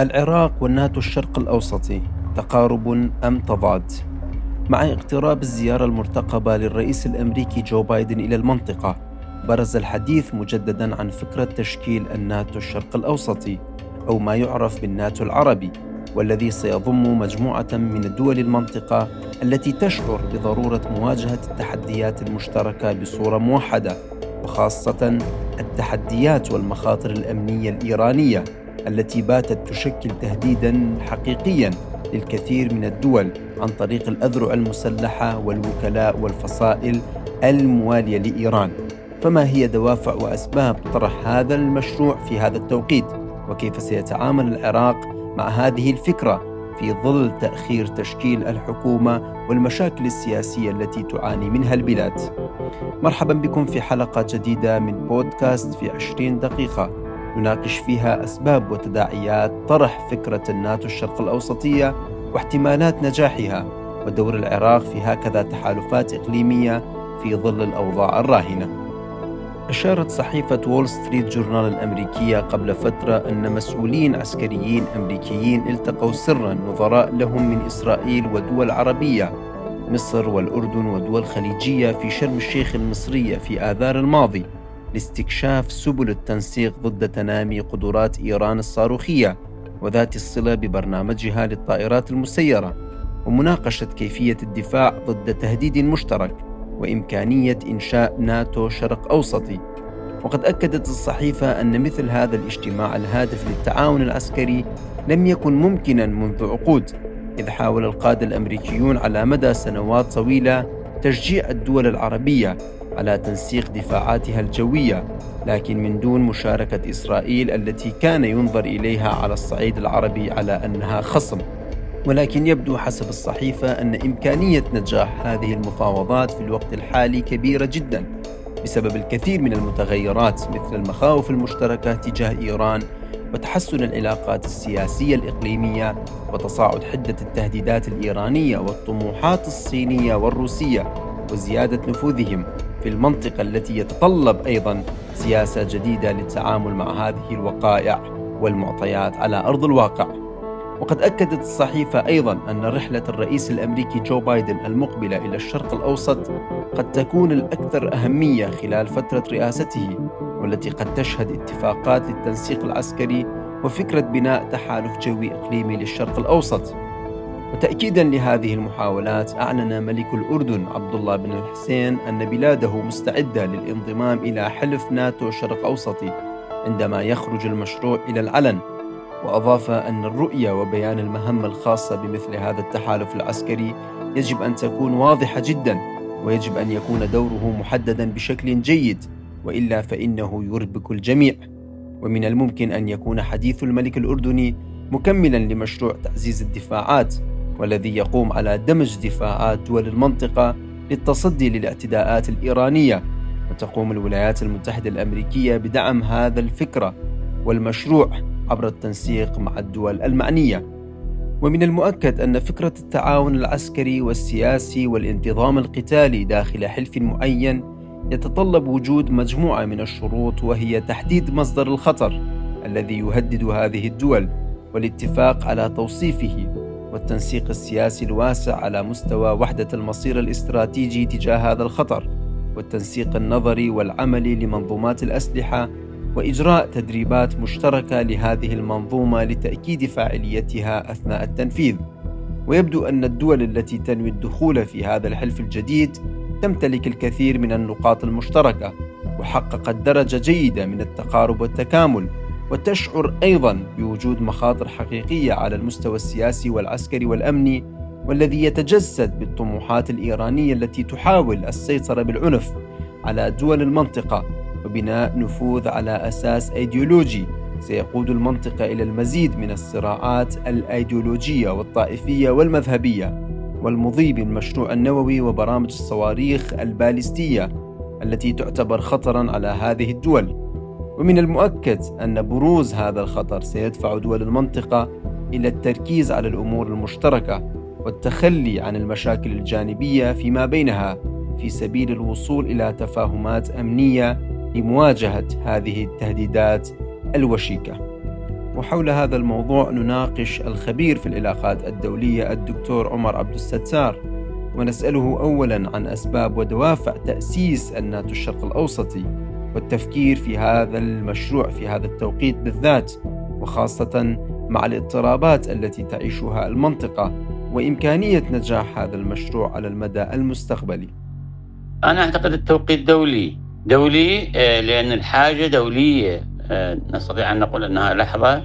العراق والناتو الشرق الأوسطي تقارب أم تضاد؟ مع اقتراب الزيارة المرتقبة للرئيس الأمريكي جو بايدن إلى المنطقة برز الحديث مجددا عن فكرة تشكيل الناتو الشرق الأوسطي أو ما يعرف بالناتو العربي والذي سيضم مجموعة من الدول المنطقة التي تشعر بضرورة مواجهة التحديات المشتركة بصورة موحدة وخاصة التحديات والمخاطر الأمنية الإيرانية التي باتت تشكل تهديدا حقيقيا للكثير من الدول عن طريق الأذرع المسلحة والوكلاء والفصائل الموالية لإيران. فما هي دوافع وأسباب طرح هذا المشروع في هذا التوقيت؟ وكيف سيتعامل العراق مع هذه الفكرة في ظل تأخير تشكيل الحكومة والمشاكل السياسية التي تعاني منها البلاد؟ مرحبا بكم في حلقة جديدة من بودكاست في 20 دقيقة. نناقش فيها أسباب وتداعيات طرح فكرة الناتو الشرق الأوسطية واحتمالات نجاحها ودور العراق في هكذا تحالفات إقليمية في ظل الأوضاع الراهنة. أشارت صحيفة وول ستريت جورنال الأمريكية قبل فترة أن مسؤولين عسكريين أمريكيين التقوا سرا نظراء لهم من إسرائيل ودول عربية مصر والأردن ودول خليجية في شرم الشيخ المصرية في آذار الماضي لاستكشاف سبل التنسيق ضد تنامي قدرات إيران الصاروخية وذات الصلة ببرنامجها للطائرات المسيرة ومناقشة كيفية الدفاع ضد تهديد مشترك وإمكانية إنشاء ناتو شرق أوسطي. وقد أكدت الصحيفة أن مثل هذا الاجتماع الهادف للتعاون العسكري لم يكن ممكنا منذ عقود إذ حاول القادة الأمريكيون على مدى سنوات طويلة تشجيع الدول العربية على تنسيق دفاعاتها الجوية لكن من دون مشاركة إسرائيل التي كان ينظر إليها على الصعيد العربي على أنها خصم. ولكن يبدو حسب الصحيفة أن إمكانية نجاح هذه المفاوضات في الوقت الحالي كبيرة جدا بسبب الكثير من المتغيرات مثل المخاوف المشتركة تجاه إيران وتحسن العلاقات السياسية الإقليمية وتصاعد حدة التهديدات الإيرانية والطموحات الصينية والروسية وزيادة نفوذهم. في المنطقة التي يتطلب أيضا سياسة جديدة للتعامل مع هذه الوقائع والمعطيات على أرض الواقع. وقد أكدت الصحيفة أيضا أن رحلة الرئيس الأمريكي جو بايدن المقبلة إلى الشرق الأوسط قد تكون الأكثر أهمية خلال فترة رئاسته والتي قد تشهد اتفاقات للتنسيق العسكري وفكرة بناء تحالف جوي إقليمي للشرق الأوسط. وتأكيدا لهذه المحاولات أعلن ملك الأردن عبد الله بن الحسين أن بلاده مستعدة للانضمام إلى حلف ناتو شرق أوسطي عندما يخرج المشروع إلى العلن. وأضاف أن الرؤية وبيان المهمة الخاصة بمثل هذا التحالف العسكري يجب أن تكون واضحة جدا ويجب أن يكون دوره محددا بشكل جيد وإلا فإنه يربك الجميع. ومن الممكن أن يكون حديث الملك الأردني مكملا لمشروع تعزيز الدفاعات. والذي يقوم على دمج دفاعات دول المنطقة للتصدي للاعتداءات الإيرانية. وتقوم الولايات المتحدة الأمريكية بدعم هذا الفكرة والمشروع عبر التنسيق مع الدول المعنية. ومن المؤكد أن فكرة التعاون العسكري والسياسي والانتظام القتالي داخل حلف معين يتطلب وجود مجموعة من الشروط وهي تحديد مصدر الخطر الذي يهدد هذه الدول والاتفاق على توصيفه. والتنسيق السياسي الواسع على مستوى وحدة المصير الاستراتيجي تجاه هذا الخطر والتنسيق النظري والعملي لمنظومات الأسلحة وإجراء تدريبات مشتركة لهذه المنظومة لتأكيد فاعليتها أثناء التنفيذ. ويبدو أن الدول التي تنوي الدخول في هذا الحلف الجديد تمتلك الكثير من النقاط المشتركة وحققت درجة جيدة من التقارب والتكامل. وتشعر أيضا بوجود مخاطر حقيقية على المستوى السياسي والعسكري والأمني والذي يتجسد بالطموحات الإيرانية التي تحاول السيطرة بالعنف على دول المنطقة وبناء نفوذ على أساس أيديولوجي. سيقود المنطقة إلى المزيد من الصراعات الأيديولوجية والطائفية والمذهبية. والمضي بالمشروع النووي وبرامج الصواريخ البالستيه التي تعتبر خطرا على هذه الدول. ومن المؤكد أن بروز هذا الخطر سيدفع دول المنطقة إلى التركيز على الأمور المشتركة والتخلي عن المشاكل الجانبية فيما بينها في سبيل الوصول إلى تفاهمات أمنية لمواجهة هذه التهديدات الوشيكة. وحول هذا الموضوع نناقش الخبير في العلاقات الدولية الدكتور عمر عبد الستار ونسأله أولا عن أسباب ودوافع تأسيس الناتو الشرق الأوسطي والتفكير في هذا المشروع في هذا التوقيت بالذات وخاصة مع الاضطرابات التي تعيشها المنطقة وإمكانية نجاح هذا المشروع على المدى المستقبلي. أنا أعتقد التوقيت دولي، دولي آه، لأن الحاجة دولية آه، نستطيع أن نقول أنها لحظة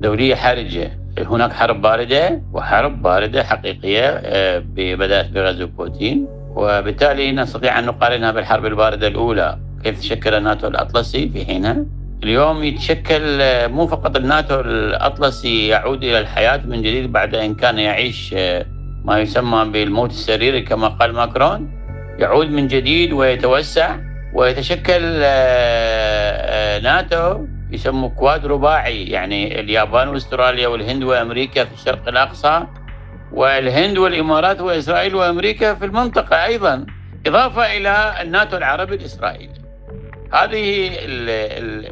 دولية حرجة. هناك حرب باردة وحرب باردة حقيقية آه، بدأت بغزو بوتين وبالتالي نستطيع أن نقارنها بالحرب الباردة الأولى. كيف تشكل الناتو الأطلسي في حينها؟ اليوم يتشكل آه، مو فقط الناتو الأطلسي يعود إلى الحياة من جديد بعد أن كان يعيش آه، ما يسمى بالموت السريري كما قال ماكرون. يعود من جديد ويتوسع ويتشكل ناتو يسموه كواد رباعي يعني اليابان واستراليا والهند وأمريكا في الشرق الأقصى والهند والإمارات وإسرائيل وأمريكا في المنطقة أيضا. إضافة إلى الناتو العربي الإسرائيلي. هذه ال ال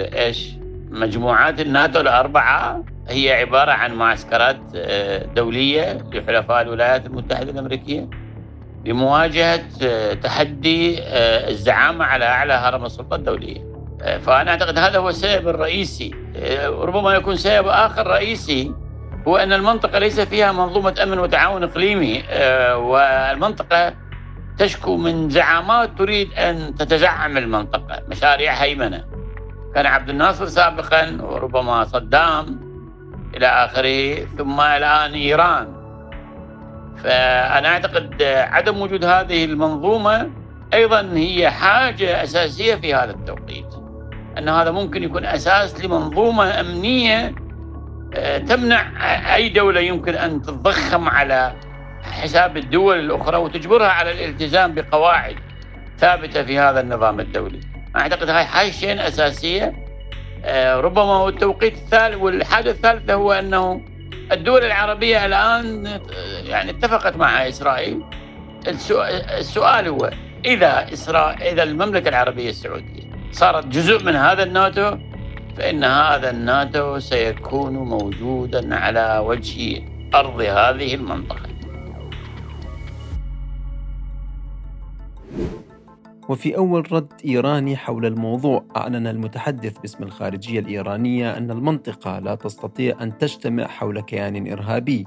ال إيش؟ مجموعات الناتو الأربعة هي عبارة عن معسكرات آه، دولية لحلفاء الولايات المتحدة الأمريكية لمواجهه آه، تحدي آه، الزعامة على أعلى هرم السلطة الدولية. فأنا أعتقد هذا هو السبب الرئيسي ربما يكون سبب آخر رئيسي هو أن المنطقة ليس فيها منظومة أمن وتعاون إقليمي والمنطقة تشكو من زعامات تريد أن تتزعم المنطقة. مشاريع هيمنة. كان عبد الناصر سابقا وربما صدام إلى آخره ثم الآن إيران. فأنا أعتقد عدم وجود هذه المنظومة أيضا هي حاجة أساسية في هذا التوقيت. أن هذا ممكن يكون أساس لمنظومة أمنية آه، تمنع أي دولة يمكن أن تتضخم على حساب الدول الأخرى وتجبرها على الالتزام بقواعد ثابتة في هذا النظام الدولي. أعتقد هاي شيء أساسية. آه، ربما هو التوقيت الثالث والحاجة الثالثة هو أنه الدول العربية الآن آه، يعني اتفقت مع إسرائيل. السؤال هو إذا إسرائيل إذا المملكة العربية السعودية صارت جزء من هذا الناتو فإن هذا الناتو سيكون موجودا على وجه أرض هذه المنطقة. وفي أول رد إيراني حول الموضوع أعلن المتحدث باسم الخارجية الإيرانية أن المنطقة لا تستطيع أن تجتمع حول كيان إرهابي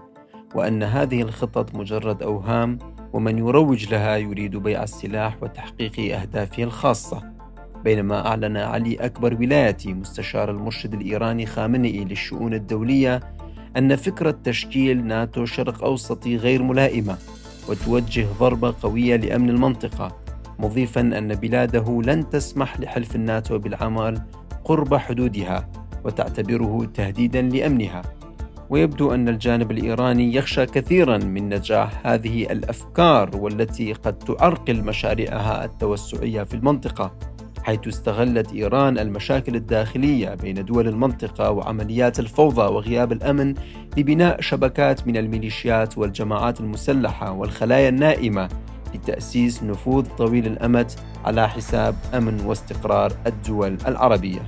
وأن هذه الخطط مجرد أوهام ومن يروج لها يريد بيع السلاح وتحقيق أهدافه الخاصة. بينما أعلن علي أكبر ولايتي مستشار المرشد الإيراني خامنئي للشؤون الدولية أن فكرة تشكيل ناتو شرق أوسطي غير ملائمة وتوجه ضربة قوية لأمن المنطقة. مضيفا أن بلاده لن تسمح لحلف الناتو بالعمل قرب حدودها وتعتبره تهديدا لأمنها. ويبدو أن الجانب الإيراني يخشى كثيرا من نجاح هذه الأفكار والتي قد تعرقل مشاريعها التوسعية في المنطقة حيث استغلت إيران المشاكل الداخلية بين دول المنطقة وعمليات الفوضى وغياب الأمن لبناء شبكات من الميليشيات والجماعات المسلحة والخلايا النائمة لتأسيس نفوذ طويل الأمد على حساب أمن واستقرار الدول العربية.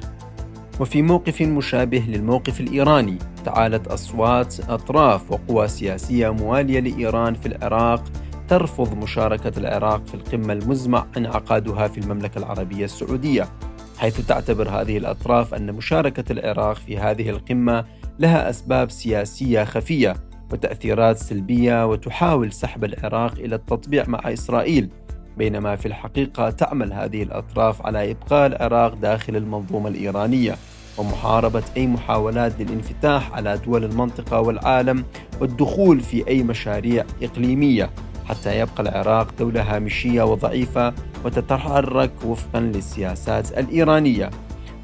وفي موقف مشابه للموقف الإيراني تعالت أصوات أطراف وقوى سياسية موالية لإيران في العراق ترفض مشاركة العراق في القمة المزمع انعقادها في المملكة العربية السعودية حيث تعتبر هذه الأطراف أن مشاركة العراق في هذه القمة لها أسباب سياسية خفية وتأثيرات سلبية وتحاول سحب العراق إلى التطبيع مع إسرائيل بينما في الحقيقة تعمل هذه الأطراف على إبقاء العراق داخل المنظومة الإيرانية ومحاربة أي محاولات للانفتاح على دول المنطقة والعالم والدخول في أي مشاريع إقليمية حتى يبقى العراق دولة هامشية وضعيفة وتتحرك وفقا للسياسات الإيرانية.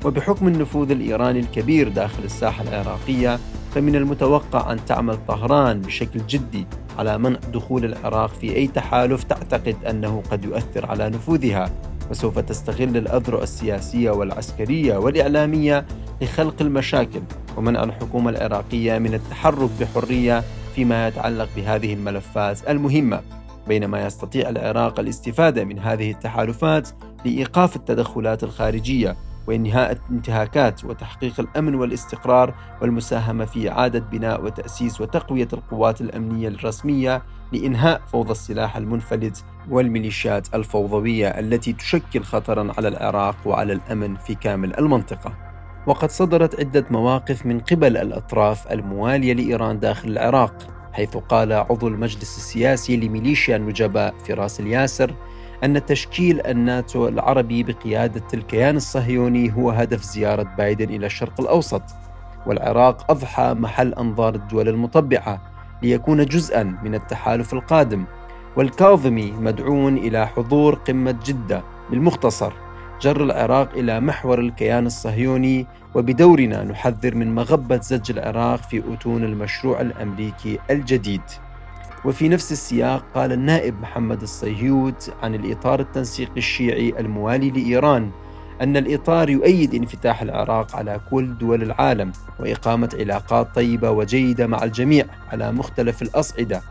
وبحكم النفوذ الإيراني الكبير داخل الساحة العراقية فمن المتوقع أن تعمل طهران بشكل جدي على منع دخول العراق في أي تحالف تعتقد أنه قد يؤثر على نفوذها وسوف تستغل الأذرع السياسية والعسكرية والإعلامية لخلق المشاكل ومنع الحكومة العراقية من التحرك بحرية فيما يتعلق بهذه الملفات المهمة. بينما يستطيع العراق الاستفادة من هذه التحالفات لإيقاف التدخلات الخارجية وإنهاء الانتهاكات وتحقيق الأمن والاستقرار والمساهمة في إعادة بناء وتأسيس وتقوية القوات الأمنية الرسمية لإنهاء فوضى السلاح المنفلت والميليشيات الفوضوية التي تشكل خطرا على العراق وعلى الأمن في كامل المنطقة. وقد صدرت عدة مواقف من قبل الأطراف الموالية لإيران داخل العراق حيث قال عضو المجلس السياسي لميليشيا النجباء فراس الياسر أن تشكيل الناتو العربي بقيادة الكيان الصهيوني هو هدف زيارة بايدن إلى الشرق الأوسط والعراق أضحى محل أنظار الدول المطبعة ليكون جزءا من التحالف القادم. والكاظمي مدعو إلى حضور قمة جدة بالمختصر جر العراق إلى محور الكيان الصهيوني وبدورنا نحذر من مغبة زج العراق في أتون المشروع الأمريكي الجديد. وفي نفس السياق قال النائب محمد الصيهيوت عن الإطار التنسيقي الشيعي الموالي لإيران أن الإطار يؤيد انفتاح العراق على كل دول العالم وإقامة علاقات طيبة وجيدة مع الجميع على مختلف الأصعدة.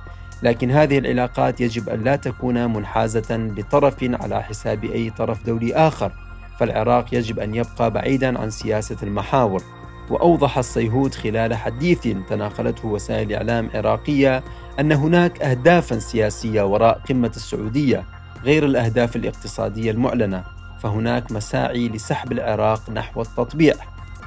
لكن هذه العلاقات يجب أن لا تكون منحازة لطرف على حساب أي طرف دولي آخر فالعراق يجب أن يبقى بعيدا عن سياسة المحاور. وأوضح الصيهود خلال حديث تناقلته وسائل إعلام عراقية أن هناك أهدافا سياسية وراء قمة السعودية غير الأهداف الاقتصادية المعلنة فهناك مساعي لسحب العراق نحو التطبيع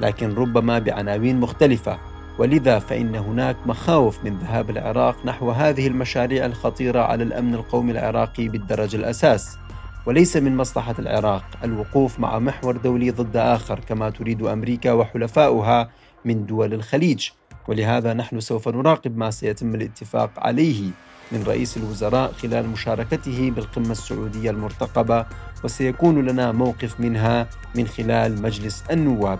لكن ربما بعناوين مختلفة. ولذا فإن هناك مخاوف من ذهاب العراق نحو هذه المشاريع الخطيرة على الأمن القومي العراقي بالدرجة الأساس. وليس من مصلحة العراق الوقوف مع محور دولي ضد آخر كما تريد أمريكا وحلفاؤها من دول الخليج. ولهذا نحن سوف نراقب ما سيتم الاتفاق عليه من رئيس الوزراء خلال مشاركته بالقمة السعودية المرتقبة وسيكون لنا موقف منها من خلال مجلس النواب.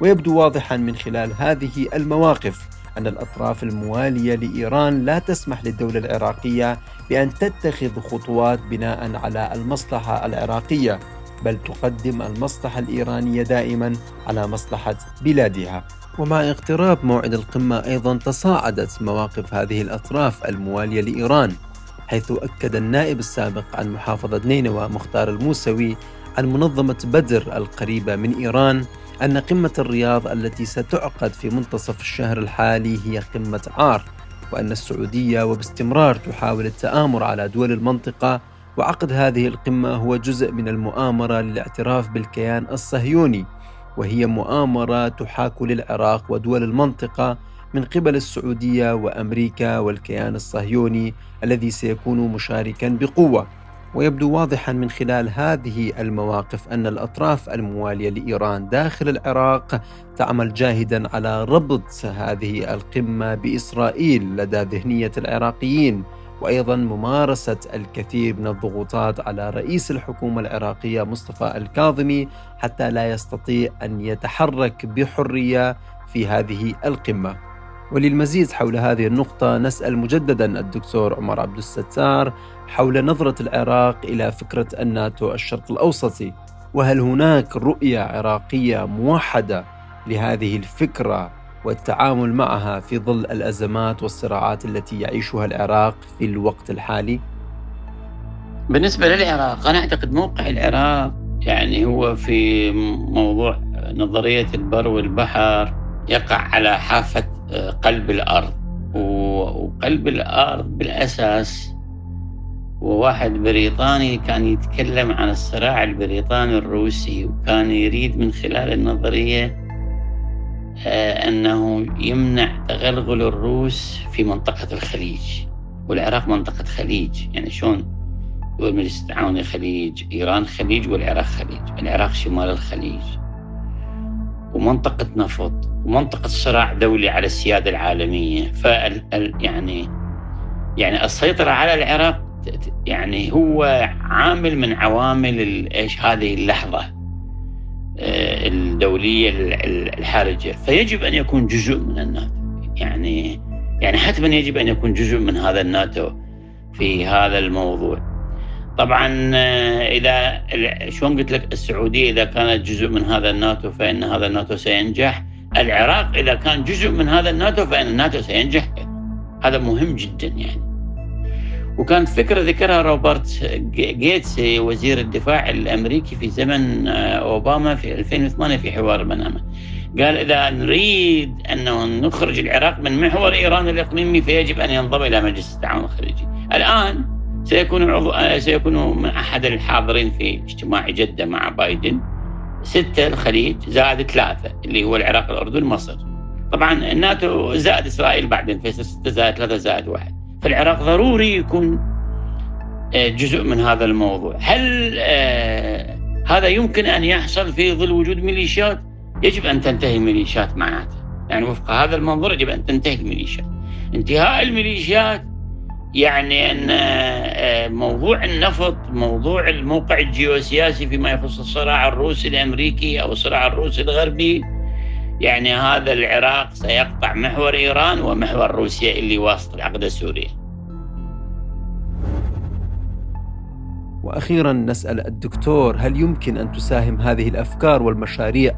ويبدو واضحا من خلال هذه المواقف أن الأطراف الموالية لإيران لا تسمح للدولة العراقية بأن تتخذ خطوات بناء على المصلحة العراقية بل تقدم المصلحة الإيرانية دائما على مصلحة بلادها. ومع اقتراب موعد القمة أيضا تصاعدت مواقف هذه الأطراف الموالية لإيران حيث أكد النائب السابق عن محافظة نينوى مختار الموسوي عن منظمة بدر القريبة من إيران أن قمة الرياض التي ستعقد في منتصف الشهر الحالي هي قمة عار وأن السعودية وباستمرار تحاول التآمر على دول المنطقة وعقد هذه القمة هو جزء من المؤامرة للاعتراف بالكيان الصهيوني وهي مؤامرة تحاك للعراق ودول المنطقة من قبل السعودية وأمريكا والكيان الصهيوني الذي سيكون مشاركا بقوة. ويبدو واضحا من خلال هذه المواقف أن الأطراف الموالية لإيران داخل العراق تعمل جاهدا على ربط هذه القمة بإسرائيل لدى ذهنية العراقيين وأيضا ممارسة الكثير من الضغوطات على رئيس الحكومة العراقية مصطفى الكاظمي حتى لا يستطيع أن يتحرك بحرية في هذه القمة. وللمزيد حول هذه النقطة نسأل مجددا الدكتور عمر عبد الستار حول نظرة العراق إلى فكرة الناتو الشرق الأوسطي وهل هناك رؤية عراقية موحدة لهذه الفكرة والتعامل معها في ظل الأزمات والصراعات التي يعيشها العراق في الوقت الحالي؟ بالنسبة للعراق أنا أعتقد موقع العراق يعني هو في موضوع نظرية البر والبحر يقع على حافة آه، قلب الأرض وقلب الأرض بالأساس وواحد بريطاني كان يتكلم عن الصراع البريطاني الروسي وكان يريد من خلال النظرية آه، أنه يمنع تغلغل الروس في منطقة الخليج والعراق منطقة خليج. يعني شلون؟ دول مجلس التعاون الخليج إيران خليج والعراق خليج. العراق شمال الخليج. ومنطقة نفط ومنطقة صراع دولي على السيادة العالمية. ف يعني يعني السيطرة على العراق يعني هو عامل من عوامل إيش هذه اللحظة آه، الدولية الحرجة. فيجب أن يكون جزء من الناتو. يعني يعني حتما يجب أن يكون جزء من هذا الناتو في هذا الموضوع. طبعا آه، إذا شلون قلت لك السعودية إذا كانت جزء من هذا الناتو فإن هذا الناتو سينجح. العراق إذا كان جزء من هذا الناتو فإن الناتو سينجح. هذا مهم جدا يعني. وكانت فكرة ذكرها روبرت جيتس وزير الدفاع الأمريكي في زمن آه، أوباما في 2008 في حوار بنما قال إذا نريد أنه نخرج العراق من محور إيران الإقليمي فيجب أن ينضم إلى مجلس التعاون الخليجي. الآن سيكون عضو آه، سيكون من أحد الحاضرين في اجتماع جدة مع بايدن. ستة الخليج زائد ثلاثة اللي هو العراق الأردن مصر. طبعا الناتو زائد إسرائيل بعدين في ستة زائد ثلاثة زائد واحد. فالعراق ضروري يكون آه، جزء من هذا الموضوع. هل آه، هذا يمكن أن يحصل في ظل وجود ميليشيات؟ يجب أن تنتهي الميليشيات معناته يعني وفق هذا المنظور يجب أن تنتهي الميليشيات. انتهاء الميليشيات يعني أن آه، موضوع النفط موضوع الموقع الجيوسياسي فيما يخص الصراع الروسي الأمريكي أو الصراع الروسي الغربي يعني هذا العراق سيقطع محور إيران ومحور روسيا اللي واسط العقد السوري وأخيرا نسأل الدكتور هل يمكن أن تساهم هذه الأفكار والمشاريع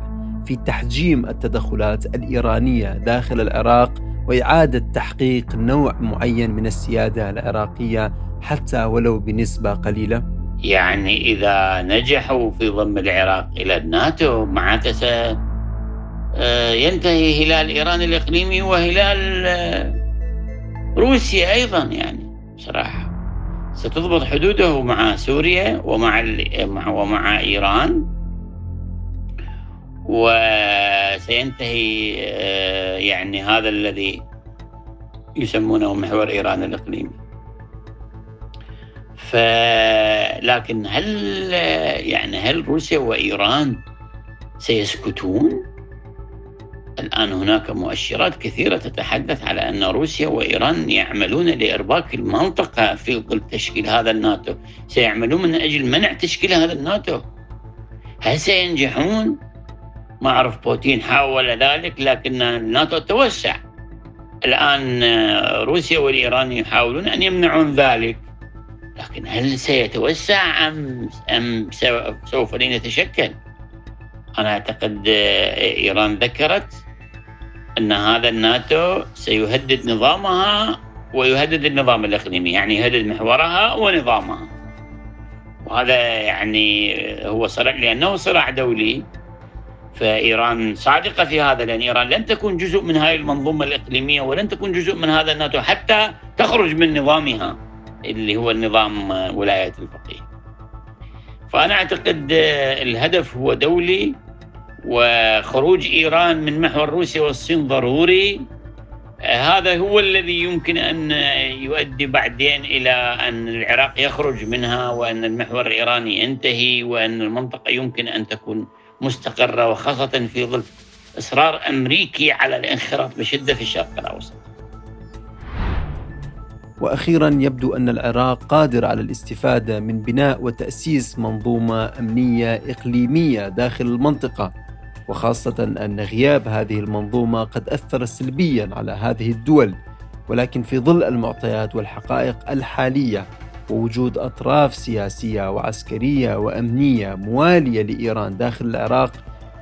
في تحجيم التدخلات الإيرانية داخل العراق وإعادة تحقيق نوع معين من السيادة العراقية حتى ولو بنسبة قليلة؟ يعني إذا نجحوا في ضم العراق إلى الناتو آه، ينتهي هلال إيران الإقليمي وهلال آه، روسيا أيضا يعني صراحة. ستضبط حدوده مع سوريا ومع ومع إيران. وسينتهي آه، يعني هذا الذي يسمونه محور إيران الإقليمي. فلكن هل يعني هل روسيا وإيران سيسكتون؟ الآن هناك مؤشرات كثيرة تتحدث على أن روسيا وإيران يعملون لإرباك المنطقة في ظل تشكيل هذا الناتو سيعملون من أجل منع تشكيل هذا الناتو هل سينجحون؟ ما أعرف بوتين حاول ذلك لكن الناتو توسع الآن روسيا والإيران يحاولون أن يمنعون ذلك لكن هل سيتوسع أم أم سوف لن يتشكل؟ أنا أعتقد إيران ذكرت أن هذا الناتو سيهدد نظامها ويهدد النظام الإقليمي يعني يهدد محورها ونظامها. وهذا يعني هو صراع لأنه صراع دولي. فإيران صادقة في هذا لأن إيران لن تكون جزء من هذه المنظومة الإقليمية ولن تكون جزء من هذا الناتو حتى تخرج من نظامها اللي هو النظام ولاية الفقيه. فأنا أعتقد الهدف هو دولي وخروج إيران من محور روسيا والصين ضروري. هذا هو الذي يمكن أن يؤدي بعدين إلى أن العراق يخرج منها وأن المحور الإيراني ينتهي وأن المنطقة يمكن أن تكون مستقرة وخاصة في ظل إصرار أمريكي على الانخراط بشدة في الشرق الأوسط. وأخيرا يبدو أن العراق قادر على الاستفادة من بناء وتأسيس منظومة أمنية إقليمية داخل المنطقة وخاصة أن غياب هذه المنظومة قد أثر سلبيا على هذه الدول ولكن في ظل المعطيات والحقائق الحالية ووجود أطراف سياسية وعسكرية وأمنية موالية لإيران داخل العراق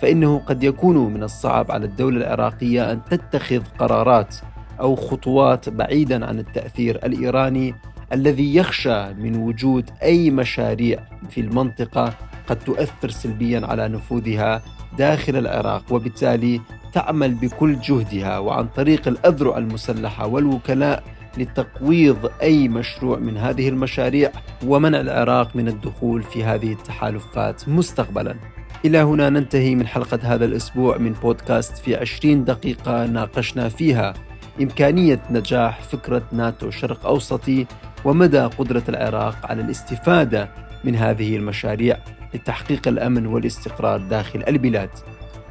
فإنه قد يكون من الصعب على الدولة العراقية أن تتخذ قرارات أو خطوات بعيدا عن التأثير الإيراني الذي يخشى من وجود أي مشاريع في المنطقة قد تؤثر سلبيا على نفوذها داخل العراق وبالتالي تعمل بكل جهدها وعن طريق الأذرع المسلحة والوكلاء لتقويض أي مشروع من هذه المشاريع ومنع العراق من الدخول في هذه التحالفات مستقبلا. إلى هنا ننتهي من حلقة هذا الأسبوع من بودكاست في 20 دقيقة ناقشنا فيها إمكانية نجاح فكرة ناتو شرق أوسطي ومدى قدرة العراق على الاستفادة من هذه المشاريع لتحقيق الأمن والاستقرار داخل البلاد.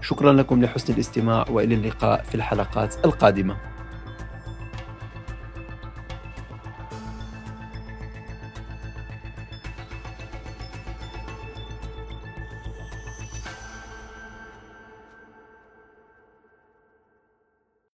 شكرا لكم لحسن الاستماع وإلى اللقاء في الحلقات القادمة.